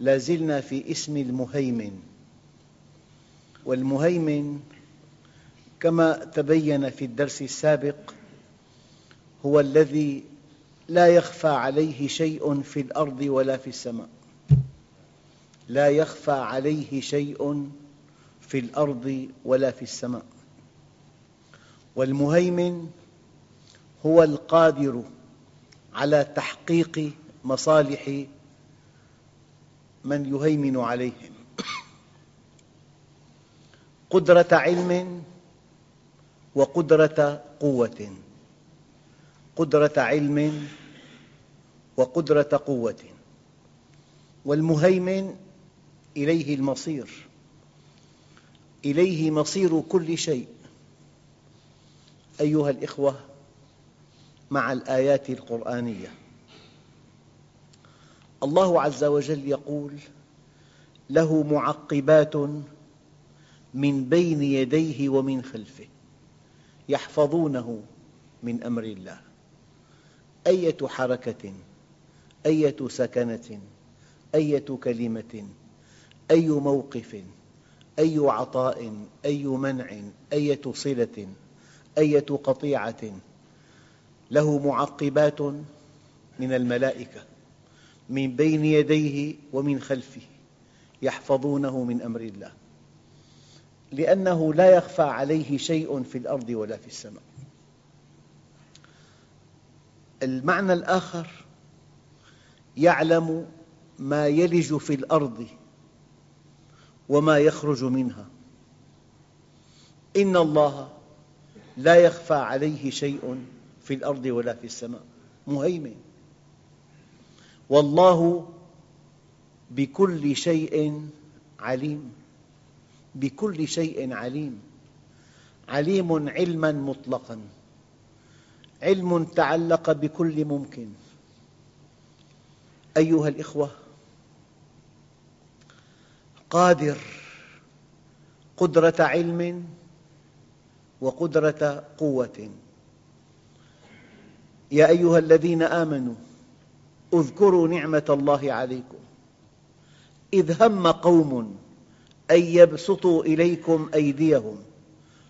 لا زلنا في اسم المهيمن. والمهيمن كما تبين في الدرس السابق هو الذي لا يخفى عليه شيء في الأرض ولا في السماء. لا يخفى عليه شيء في الأرض ولا في السماء. والمهيمن هو القادر على تحقيق مصالح من يهيمن عليهم. قدرة علم وقدرة قوة. قدرة علم وقدرة قوة. والمهيمن إليه المصير. إليه مصير كل شيء. أيها الأخوة مع الآيات القرآنية. الله عز وجل يقول له معقبات من بين يديه ومن خلفه يحفظونه من أمر الله. أية حركة؟ أية سكنة؟ أية كلمة؟ أي موقف؟ أي عطاء؟ أي منع؟ أية صلة؟ أية قطيعة؟ له معقبات من الملائكة. من بين يديه ومن خلفه يحفظونه من أمر الله. لأنه لا يخفى عليه شيء في الأرض ولا في السماء. المعنى الآخر يعلم ما يلج في الأرض وما يخرج منها. إن الله لا يخفى عليه شيء في الأرض ولا في السماء. مهيمن. والله بكل شيء عليم. بكل شيء عليم. عليم علما مطلقا. علم تعلق بكل ممكن. أيها الأخوة قادر قدرة علم وقدرة قوة. يا أيها الذين آمنوا اذكروا نعمة الله عليكم. إذ هم قوم أن يبسطوا إليكم أيديهم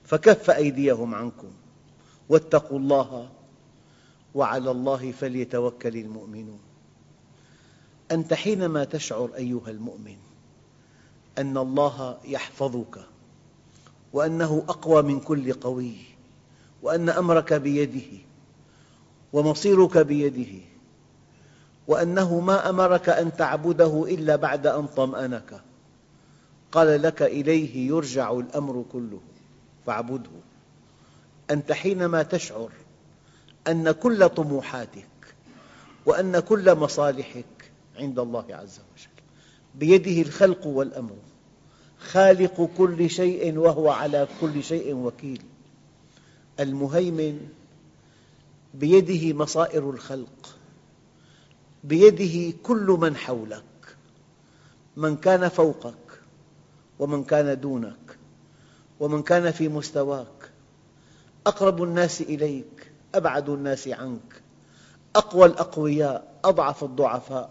فكف أيديهم عنكم. واتقوا الله وعلى الله فليتوكل المؤمنون. أنت حينما تشعر أيها المؤمن أن الله يحفظك وأنه أقوى من كل قوي وأن أمرك بيده ومصيرك بيده وأنه ما أمرك أن تعبده إلا بعد أن طمأنك. قال لك إليه يرجع الأمر كله فاعبده. أنت حينما تشعر أن كل طموحاتك وأن كل مصالحك عند الله عز وجل بيده الخلق والأمر خالق كل شيء وهو على كل شيء وكيل. المهيمن بيده مصائر الخلق بيده كل من حولك من كان فوقك ومن كان دونك ومن كان في مستواك. أقرب الناس إليك أبعد الناس عنك. أقوى الأقوياء أضعف الضعفاء.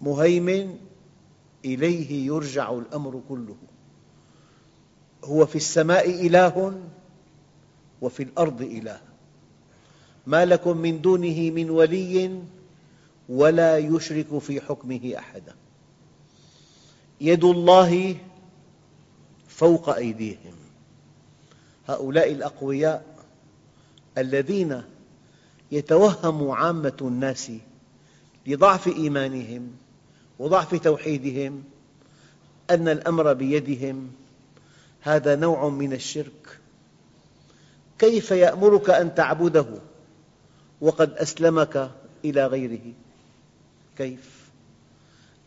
مهيمن إليه يرجع الأمر كله. هو في السماء إله وفي الأرض إله. ما لكم من دونه من ولي ولا يشرك في حكمه أحدا. يد الله فوق أيديهم. هؤلاء الأقوياء الذين يتوهم عامة الناس لضعف إيمانهم وضعف توحيدهم أن الأمر بيدهم. هذا نوع من الشرك. كيف يأمرك أن تعبده وقد أسلمك إلى غيره؟ كيف؟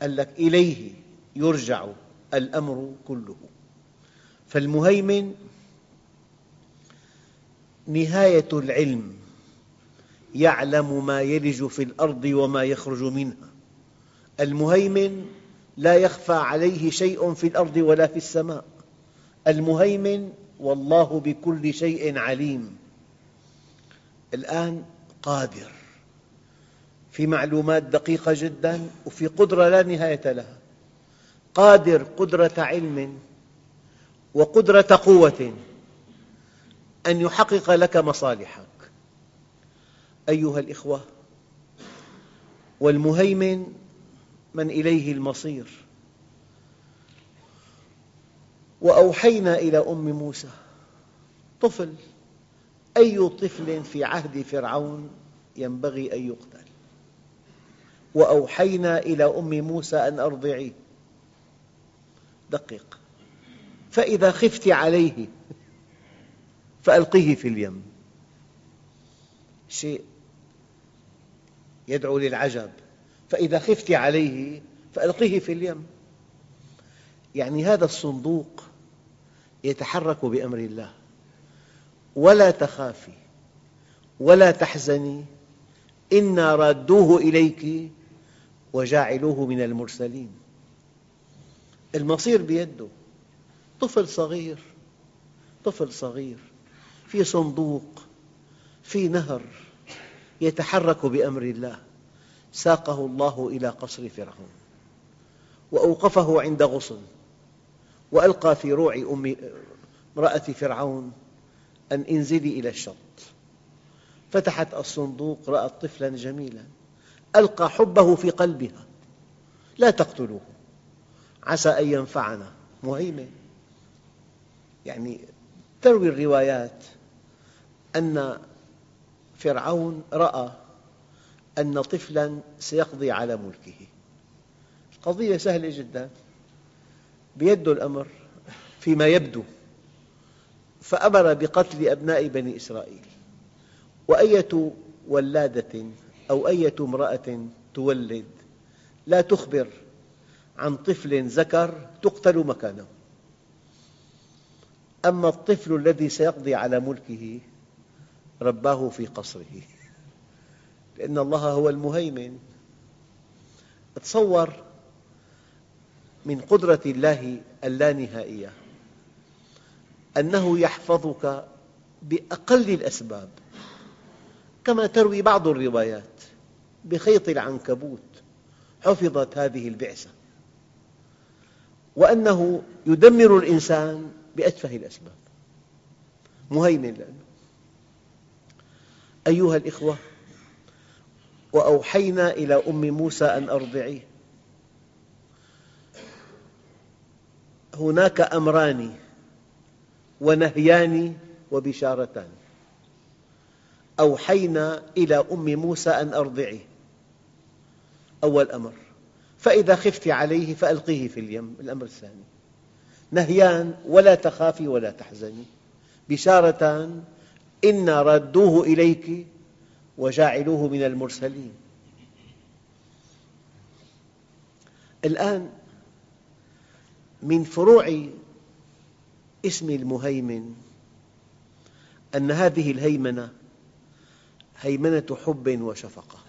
قال لك إليه يرجع الأمر كله. فالمهيمن نهاية العلم يعلم ما يلج في الأرض وما يخرج منها. المهيمن لا يخفى عليه شيء في الأرض ولا في السماء. المهيمن والله بكل شيء عليم. الآن قادر. في معلومات دقيقة جدا وفي قدرة لا نهاية لها. قادر قدرة علم وقدرة قوة أن يحقق لك مصالحك. أيها الأخوة والمهيمن من إليه المصير. وأوحينا إلى أم موسى طفل أي طفل في عهد فرعون ينبغي أن يقتل؟ وأوحينا إلى أم موسى أن أرضعيه دقق فإذا خفت عليه فألقيه في اليم. شيء يدعو للعجب. فإذا خفت عليه فألقيه في اليم. يعني هذا الصندوق يتحرك بأمر الله. ولا تخافي ولا تحزني. إنا رادوه إليك وجاعلوه من المرسلين. المصير بيده. طفل صغير. طفل صغير. في صندوق. في نهر يتحرك بأمر الله. ساقه الله إلى قصر فرعون. وأوقفه عند غصن. وألقى في روع أم امرأة فرعون أن انزلي إلى الشط. فتحت الصندوق رأت طفلا جميلا. ألقى حبه في قلبها. لا تقتلوه. عسى أن ينفعنا. مهيمن. يعني تروي الروايات أن فرعون رأى أن طفلا سيقضي على ملكه. قضية سهلة جدا. بيده الأمر فيما يبدو. فأمر بقتل أبناء بني إسرائيل. وأية ولادة أو أية امرأة تولد لا تخبر عن طفل ذكر تقتل مكانه. أما الطفل الذي سيقضي على ملكه رباه في قصره. لأن الله هو المهيمن. تصور من قدرة الله اللانهائية أنه يحفظك بأقل الأسباب. كما تروي بعض الروايات بخيط العنكبوت حفظت هذه البعثة وأنه يدمر الإنسان بأتفه الأسباب. مهيمن لأنه. أيها الأخوة وأوحينا إلى أم موسى أن أرضعيه. هناك أمران ونهيان وبشارتان. أوحينا إلى أم موسى أن أرضعيه أول أمر. فإذا خفت عليه فألقيه في اليم الأمر الثاني. نهيان ولا تخافي ولا تحزني. بشارتان إنا رادوه إليك وجاعلوه من المرسلين. الآن من فروع اسم المهيمن أن هذه الهيمنة هيمنة حب وشفقة.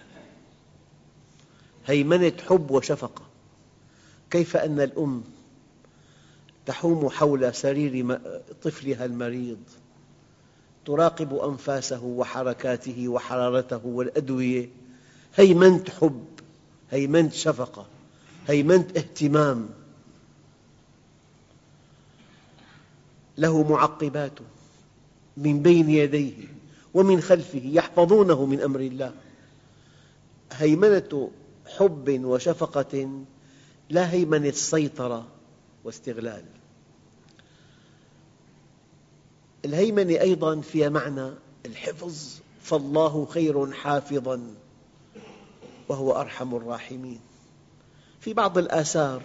هيمنة حب وشفقة. كيف أن الأم تحوم حول سرير طفلها المريض تراقب أنفاسه وحركاته وحرارته والأدوية؟ هيمنة حب هيمنة شفقة هيمنة اهتمام. له معقبات من بين يديه. ومن خلفه يحفظونه من أمر الله. هيمنة حب وشفقة لا هيمنة سيطرة واستغلال. الهيمنة أيضا فيها معنى الحفظ فالله خير حافظا وهو أرحم الراحمين. في بعض الآثار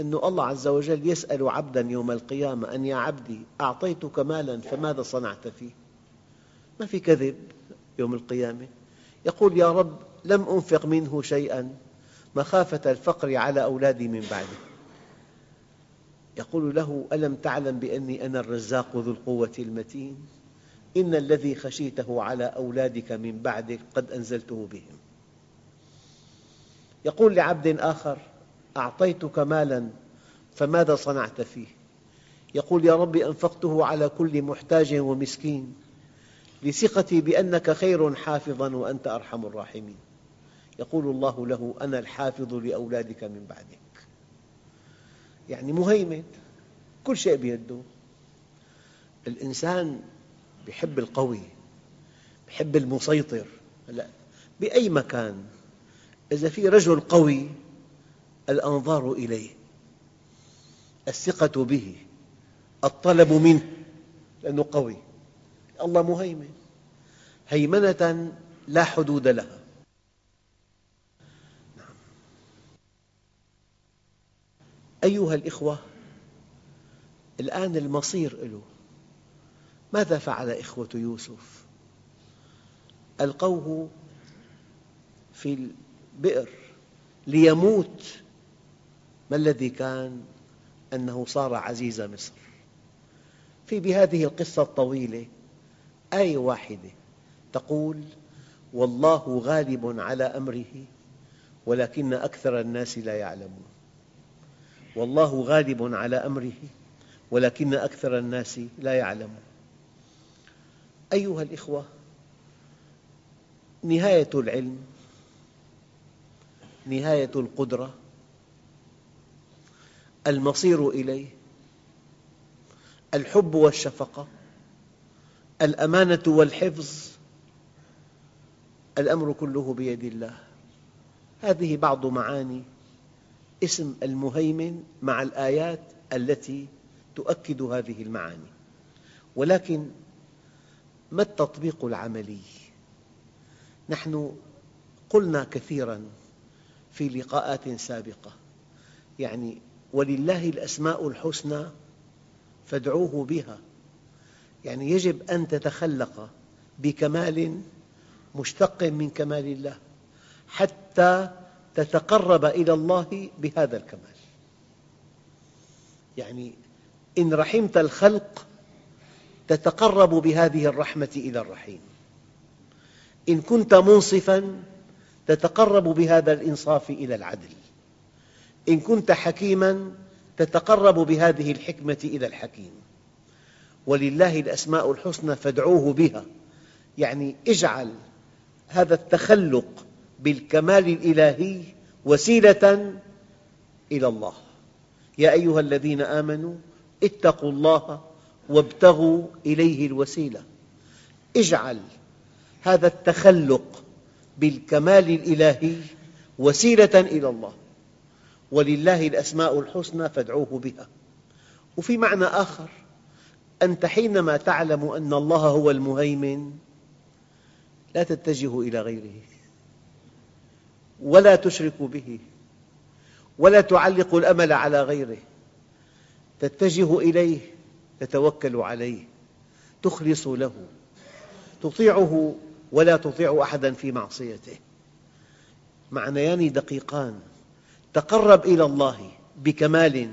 أن الله عز وجل يسأل عبدا يوم القيامة أن يا عبدي أعطيتك مالا فماذا صنعت فيه؟ ما في كذب يوم القيامة. يقول يا رب لم أنفق منه شيئا مخافة الفقر على أولادي من بعدي يقول له ألم تعلم بأني أنا الرزاق ذو القوة المتين؟ إن الذي خشيته على أولادك من بعدك قد أنزلته بهم. يقول لعبد آخر أعطيتك مالا فماذا صنعت فيه؟ يقول يا رب أنفقته على كل محتاج ومسكين. لثقتي بأنك خير حافظا وأنت أرحم الراحمين. يقول الله له أنا الحافظ لأولادك من بعدك. يعني مهيمن كل شيء بيده. الإنسان يحب القوي يحب المسيطر. لا بأي مكان إذا في رجل قوي الأنظار إليه. الثقة به الطلب منه لأنه قوي. الله مهيمن. هيمنة لا حدود لها. نعم. أيها الإخوة الآن المصير له ماذا فعل إخوة يوسف؟ ألقوه في البئر ليموت. ما الذي كان؟ أنه صار عزيز مصر. في بهذه القصة الطويلة آية واحدة تقول والله غالب على أمره ولكن أكثر الناس لا يعلمون. والله غالب على أمره ولكن أكثر الناس لا يعلمون. أيها الإخوة نهاية العلم نهاية القدرة المصير إليه الحب والشفقة الأمانة والحفظ الأمر كله بيد الله. هذه بعض معاني اسم المهيمن مع الآيات التي تؤكد هذه المعاني. ولكن ما التطبيق العملي؟ نحن قلنا كثيراً في لقاءات سابقة يعني ولله الأسماء الحسنى فادعوه بها. يعني يجب أن تتخلق بكمال مشتق من كمال الله حتى تتقرب إلى الله بهذا الكمال. يعني إن رحمت الخلق تتقرب بهذه الرحمة إلى الرحيم. إن كنت منصفاً تتقرب بهذا الإنصاف إلى العدل. إن كنت حكيماً تتقرب بهذه الحكمة إلى الحكيم. ولله الأسماء الحسنى فادعوه بها. يعني اجعل هذا التخلق بالكمال الإلهي وسيلة إلى الله. يا أيها الذين آمنوا اتقوا الله وابتغوا إليه الوسيلة. اجعل هذا التخلق بالكمال الإلهي وسيلة إلى الله. ولله الأسماء الحسنى فادعوه بها. وفي معنى آخر أنت حينما تعلم أن الله هو المهيمن لا تتجه إلى غيره ولا تشرك به ولا تعلق الأمل على غيره. تتجه إليه تتوكل عليه تخلص له تطيعه ولا تطيع أحدا في معصيته. معنيان دقيقان. تقرب إلى الله بكمال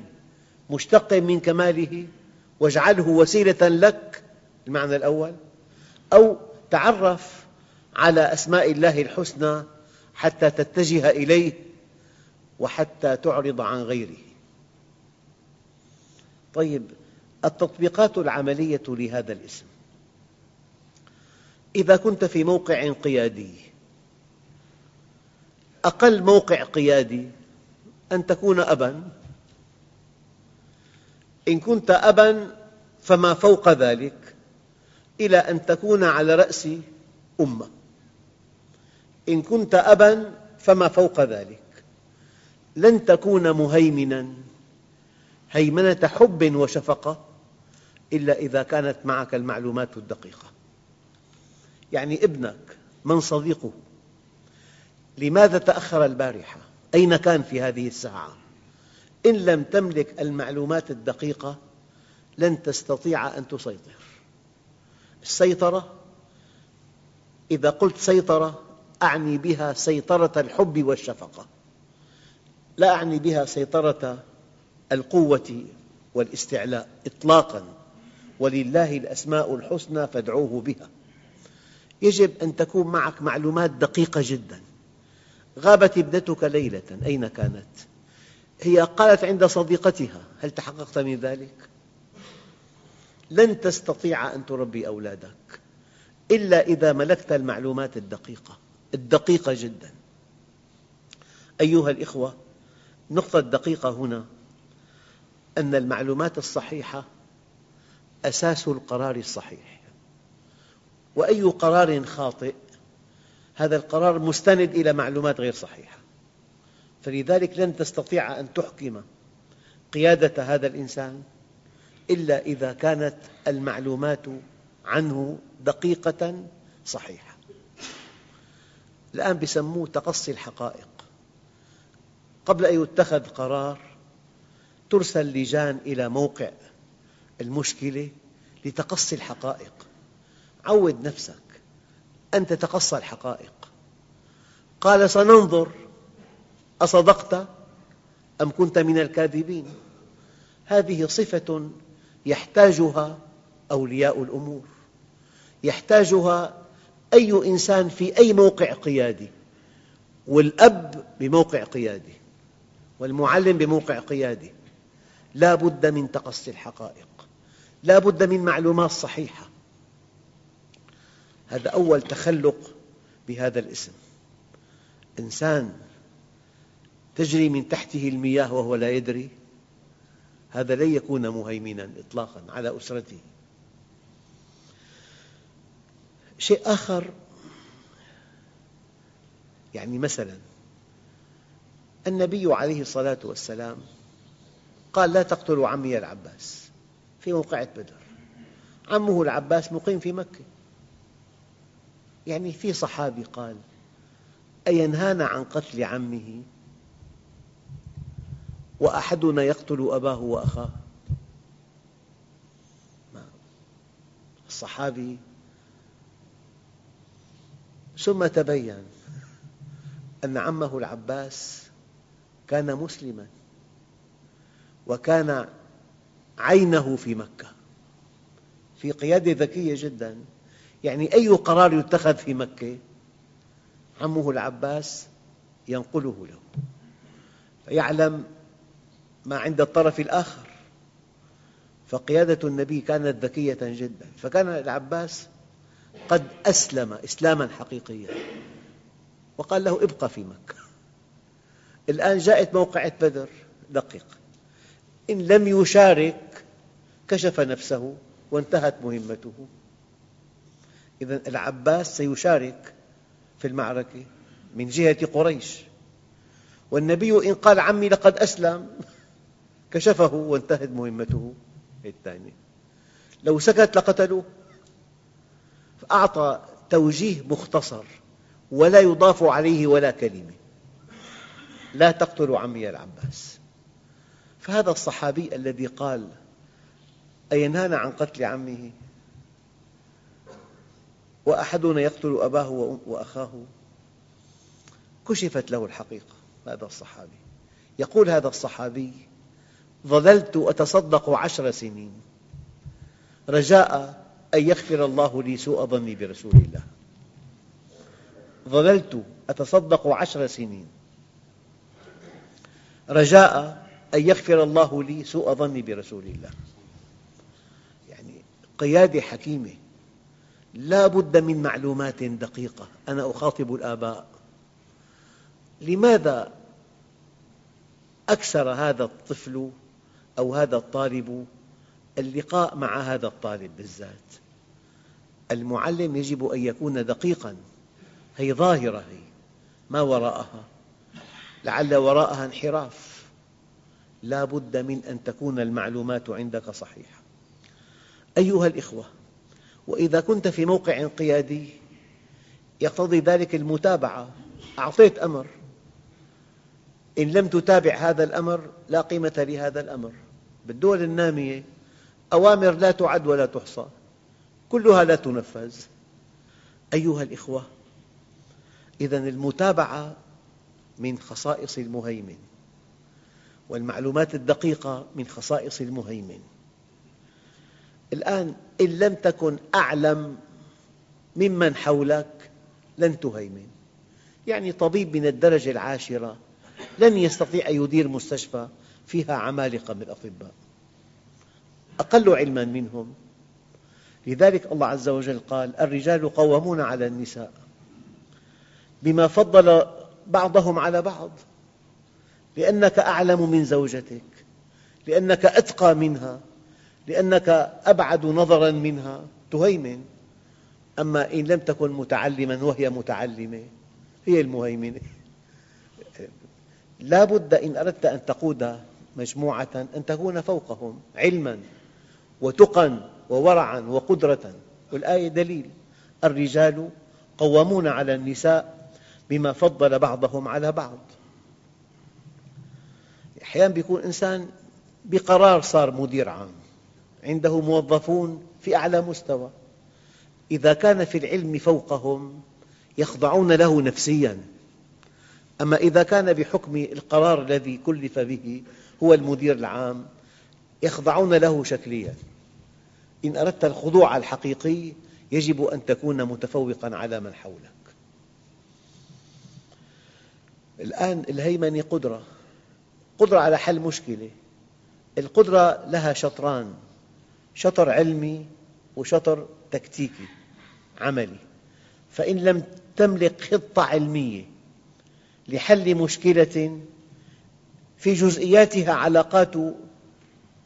مشتق من كماله واجعله وسيلة لك المعنى الأول أو تعرف على أسماء الله الحسنى حتى تتجه إليه وحتى تعرض عن غيره. طيب التطبيقات العملية لهذا الاسم. إذا كنت في موقع قيادي أقل موقع قيادي أن تكون أباً إن كنت أباً فما فوق ذلك إلى أن تكون على رأس أمة. إن كنت أبا فما فوق ذلك. لن تكون مهيمنا هيمنة حب وشفقة إلا إذا كانت معك المعلومات الدقيقة. يعني ابنك من صديقه لماذا تأخر البارحة؟ أين كان في هذه الساعة؟ إن لم تملك المعلومات الدقيقة لن تستطيع أن تسيطر. السيطرة إذا قلت سيطرة أعني بها سيطرة الحب والشفقة. لا أعني بها سيطرة القوة والاستعلاء إطلاقاً. ولله الأسماء الحسنى فادعوه بها. يجب أن تكون معك معلومات دقيقة جدا. غابت ابنتك ليلة أين كانت؟ هي قالت عند صديقتها هل تحققت من ذلك؟ لن تستطيع أن تربي أولادك إلا إذا ملكت المعلومات الدقيقة الدقيقة جدا. أيها الأخوة النقطة الدقيقة هنا أن المعلومات الصحيحة أساس القرار الصحيح. وأي قرار خاطئ هذا القرار مستند إلى معلومات غير صحيحة. فلذلك لن تستطيع أن تحكم قيادة هذا الإنسان إلا إذا كانت المعلومات عنه دقيقة صحيحة. الآن يسموه تقصي الحقائق. قبل أن يتخذ قرار ترسل لجان إلى موقع المشكلة لتقصي الحقائق. عود نفسك. أن تتقصى الحقائق. قال سننظر أصدقت أم كنت من الكاذبين؟ هذه صفة يحتاجها أولياء الأمور. يحتاجها أي إنسان في أي موقع قيادي. والأب بموقع قيادي. والمعلم بموقع قيادي. لا بد من تقصي الحقائق. لا بد من معلومات صحيحة. هذا أول تخلق بهذا الاسم. إنسان تجري من تحته المياه وهو لا يدري. هذا لن يكون مهيمنا إطلاقا على أسرته. شيء آخر يعني مثلا النبي عليه الصلاة والسلام قال لا تقتلوا عمي العباس في موقعة بدر. عمه العباس مقيم في مكة. يعني في صحابي قال أينهانا عن قتل عمه؟ وأحدنا يقتل أباه وأخاه. الصحابي. ثم تبين أن عمه العباس كان مسلماً وكان عينه في مكة في قيادة ذكية جدا. يعني أي قرار يتخذ في مكة عمه العباس ينقله له. فيعلم ما عند الطرف الآخر. فقيادة النبي كانت ذكية جدا. فكان العباس قد أسلم إسلاما حقيقيا. وقال له ابقى في مكة. الآن جاءت موقعة بدر. دقق. إن لم يشارك كشف نفسه وانتهت مهمته. إذا العباس سيشارك في المعركة من جهة قريش. والنبي إن قال عمي لقد أسلم. كشفه وانتهت مهمته. الثانية. لو سكت لقتلوه. فأعطى توجيه مختصر. ولا يضاف عليه ولا كلمة. لا تقتلوا عمي العباس. فهذا الصحابي الذي قال أينهانا عن قتل عمه؟ وأحدنا يقتل أباه وأخاه؟ كشفت له الحقيقة هذا الصحابي. يقول هذا الصحابي ظللت أتصدق عشر سنين. رجاء أن يغفر الله لي سوء ظني برسول الله. ظللت أتصدق عشر سنين. رجاء أن يغفر الله لي سوء ظني برسول الله. يعني قيادة حكيمة. لا بد من معلومات دقيقة. أنا أخاطب الآباء. لماذا أكثر هذا الطفل أو هذا الطالب اللقاء مع هذا الطالب بالذات. المعلم يجب أن يكون دقيقاً هي ظاهرة هي ما وراءها. لعل وراءها انحراف. لا بد من أن تكون المعلومات عندك صحيحة. أيها الإخوة وإذا كنت في موقع قيادي يقتضي ذلك المتابعة. أعطيت أمر. إن لم تتابع هذا الأمر لا قيمة لهذا الأمر. بالدول النامية أوامر لا تعد ولا تحصى. كلها لا تنفذ. أيها الإخوة إذا المتابعة من خصائص المهيمن والمعلومات الدقيقة من خصائص المهيمن. الآن إن لم تكن أعلم ممن حولك لن تهيمن. يعني طبيب من الدرجة العاشرة لن يستطيع أن يدير مستشفى فيها عمالقة من الأطباء. أقل علما منهم. لذلك الله عز وجل قال الرجال قوامون على النساء بما فضل بعضهم على بعض. لأنك أعلم من زوجتك لأنك أتقى منها لأنك أبعد نظرا منها. تهيمن. أما إن لم تكن متعلما وهي متعلمة هي المهيمنة. لا بد إن أردت أن تقود مجموعة أن تكون فوقهم علما وتقا وورعا وقدرة. والآية دليل. الرجال قوامون على النساء بما فضل بعضهم على بعض. أحيانا يكون إنسان بقرار صار مدير عام. عنده موظفون في أعلى مستوى. إذا كان في العلم فوقهم يخضعون له نفسياً. أما إذا كان بحكم القرار الذي كلف به هو المدير العام يخضعون له شكلياً. إن أردت الخضوع الحقيقي يجب أن تكون متفوقاً على من حولك. الآن الهيمنة قدرة. قدرة على حل مشكلة. القدرة لها شطران. شطر علمي وشطر تكتيكي عملي. فإن لم تملك خطة علمية لحل مشكلة في جزئياتها علاقات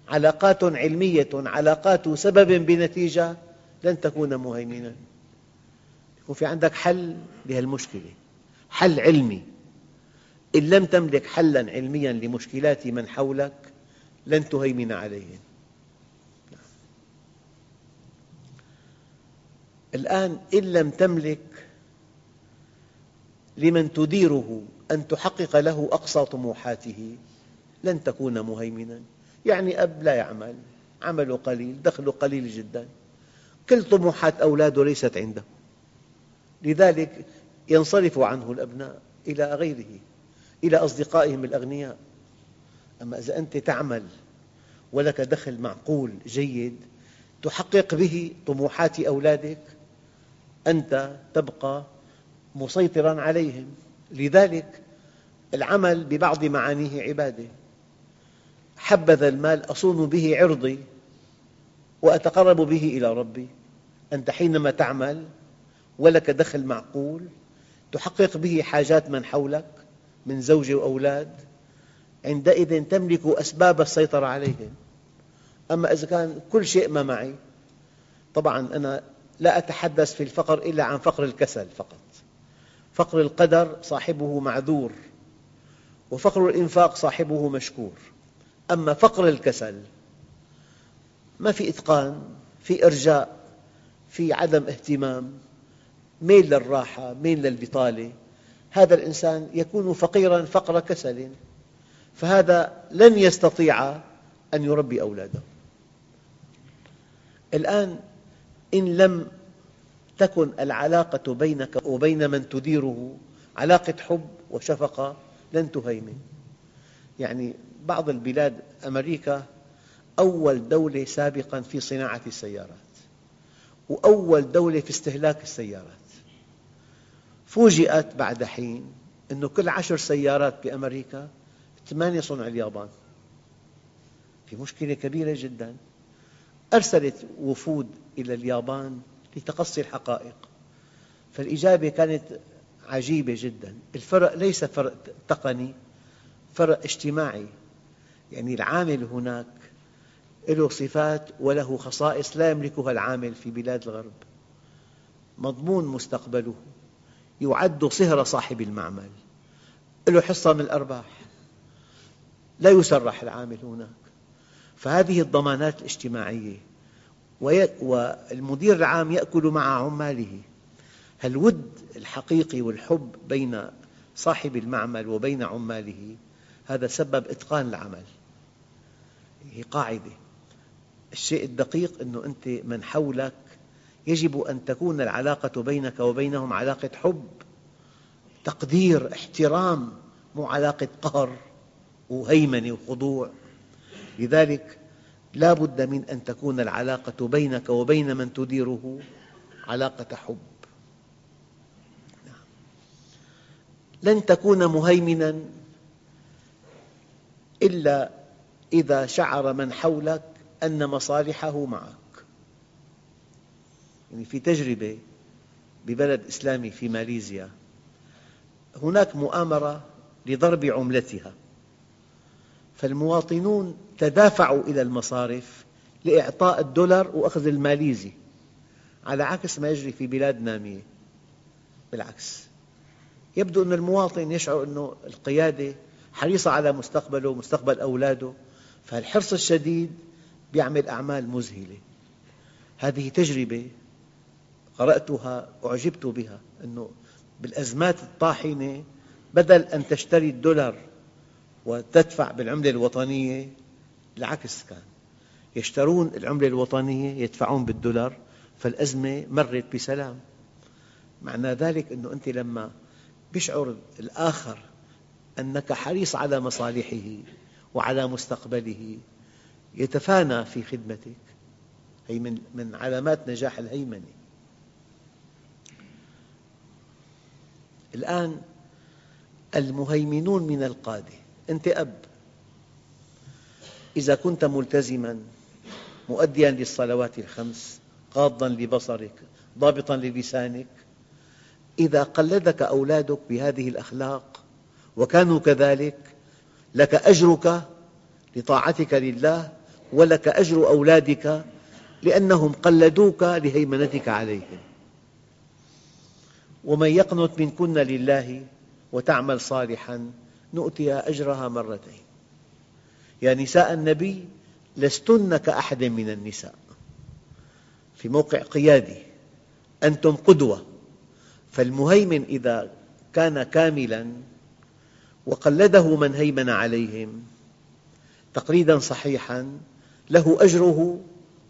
علاقات علمية علاقات سبب بنتيجة لن تكون مهيمنا يكون في عندك حل لهالمشكلة. حل علمي. إن لم تملك حلا علميا لمشكلات من حولك لن تهيمن عليهم الآن إن لم تملك لمن تديره أن تحقق له أقصى طموحاته. لن تكون مهيمنا. يعني أب لا يعمل. عمله قليل دخله قليل جدا. كل طموحات أولاده ليست عنده. لذلك ينصرف عنه الأبناء إلى غيره إلى أصدقائهم الأغنياء. أما إذا أنت تعمل ولك دخل معقول جيد تحقق به طموحات أولادك أنت تبقى مسيطراً عليهم. لذلك العمل ببعض معانيه عبادة. حبذا المال أصون به عرضي وأتقرب به إلى ربي. أنت حينما تعمل ولك دخل معقول تحقق به حاجات من حولك من زوجة وأولاد عندئذ تملك أسباب السيطرة عليهم. أما إذا كان كل شيء ما معي طبعا أنا لا أتحدث في الفقر إلا عن فقر الكسل فقط. فقر القدر صاحبه معذور وفقر الإنفاق صاحبه مشكور. أما فقر الكسل ما في إتقان في إرجاء في عدم اهتمام ميل للراحة ميل للبطالة. هذا الإنسان يكون فقيراً فقر كسل فهذا لن يستطيع أن يربي أولاده. الآن إن لم تكن العلاقة بينك وبين من تديره علاقة حب وشفقة لن تهيمن. يعني بعض البلاد أمريكا أول دولة سابقاً في صناعة السيارات وأول دولة في استهلاك السيارات. فوجئت بعد حين أن كل عشر سيارات بأمريكا ثمانية صنع اليابان. في مشكلة كبيرة جداً. أرسلت وفود إلى اليابان لتقصي الحقائق. فالإجابة كانت عجيبة جدا. الفرق ليس فرق تقني فرق اجتماعي. يعني العامل هناك له صفات وله خصائص لا يملكها العامل في بلاد الغرب. مضمون مستقبله. يعد صهر صاحب المعمل. له حصة من الأرباح. لا يسرح العامل هناك. فهذه الضمانات الاجتماعية. والمدير العام يأكل مع عماله. الود الحقيقي والحب بين صاحب المعمل وبين عماله؟ هذا سبب إتقان العمل. هي قاعدة. الشيء الدقيق أنه أنت من حولك يجب أن تكون العلاقة بينك وبينهم علاقة حب. تقدير احترام مو علاقة قهر وهيمنة وخضوع. لذلك لا بد من أن تكون العلاقة بينك وبين من تديره علاقة حب. لن تكون مهيمنا إلا إذا شعر من حولك أن مصالحه معك. يعني في تجربة ببلد إسلامي في ماليزيا هناك مؤامرة لضرب عملتها. فالمواطنون تدافعوا إلى المصارف لإعطاء الدولار وأخذ الماليزي على عكس ما يجري في بلاد نامية بالعكس يبدو أن المواطن يشعر أن القيادة حريصة على مستقبله ومستقبل أولاده فالحرص الشديد يعمل أعمال مذهلة. هذه تجربة قرأتها أعجبت بها أنه بالأزمات الطاحنة بدل أن تشتري الدولار وتدفع بالعملة الوطنية؟ العكس كان. يشترون العملة الوطنية يدفعون بالدولار فالأزمة مرت بسلام. معنى ذلك أنه أنت لما يشعر الآخر أنك حريص على مصالحه وعلى مستقبله يتفانى في خدمتك. هي من من علامات نجاح الهيمنة. الآن المهيمنون من القادة. أنت أب. إذا كنت ملتزما مؤديا للصلوات الخمس غاضا لبصرك ضابطا للسانك إذا قلدك أولادك بهذه الأخلاق وكانوا كذلك لك أجرك لطاعتك لله ولك أجر أولادك لأنهم قلدوك لهيمنتك عليهم. ومن يقنت منكن لله وتعمل صالحا نؤتها أجرها مرتين. يا نساء النبي لستن كأحد من النساء. في موقع قيادي أنتم قدوة. فالمهيمن إذا كان كاملا وقلده من هيمن عليهم تقليدا صحيحا له أجره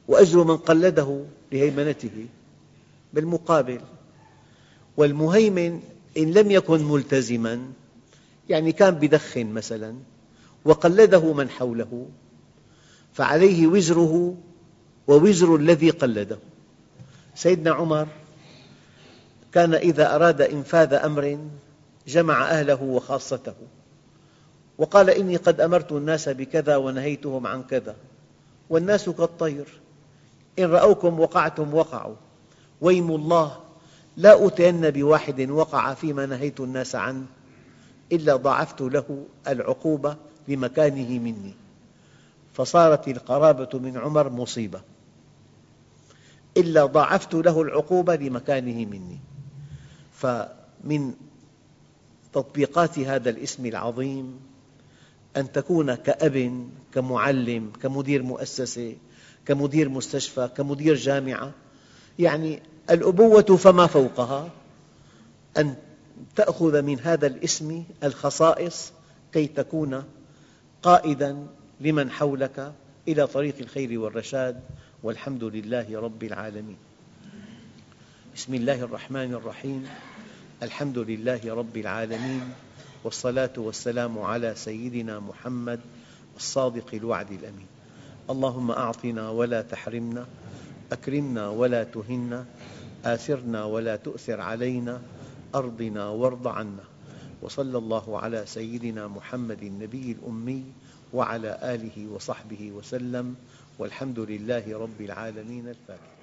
وأجر من قلده لهيمنته بالمقابل. والمهيمن إن لم يكن ملتزما يعني كان يدخن مثلا وقلده من حوله فعليه وزره ووزر الذي قلده. سيدنا عمر كان إذا أراد إنفاذ أمر جمع أهله وخاصته وقال إني قد أمرت الناس بكذا ونهيتهم عن كذا والناس كالطير إن رأوكم وقعتم وقعوا. ويم الله لا أتين بواحد وقع فيما نهيت الناس عنه. إلا ضاعفت له العقوبة لمكانه مني. فصارت القرابة من عمر مصيبة. إلا ضاعفت له العقوبة لمكانه مني. فمن تطبيقات هذا الاسم العظيم أن تكون كأب كمعلم كمدير مؤسسة كمدير مستشفى كمدير جامعة. يعني الأبوة فما فوقها؟ أن تأخذ من هذا الاسم الخصائص كي تكون قائدا لمن حولك إلى طريق الخير والرشاد والحمد لله رب العالمين. بسم الله الرحمن الرحيم. الحمد لله رب العالمين والصلاة والسلام على سيدنا محمد الصادق الوعد الأمين. اللهم أعطنا ولا تحرمنا أكرمنا ولا تهنا آثرنا ولا تؤثر علينا أرضنا وارض عنا. وصلى الله على سيدنا محمد النبي الأمي وعلى آله وصحبه وسلم. والحمد لله رب العالمين الفاتح.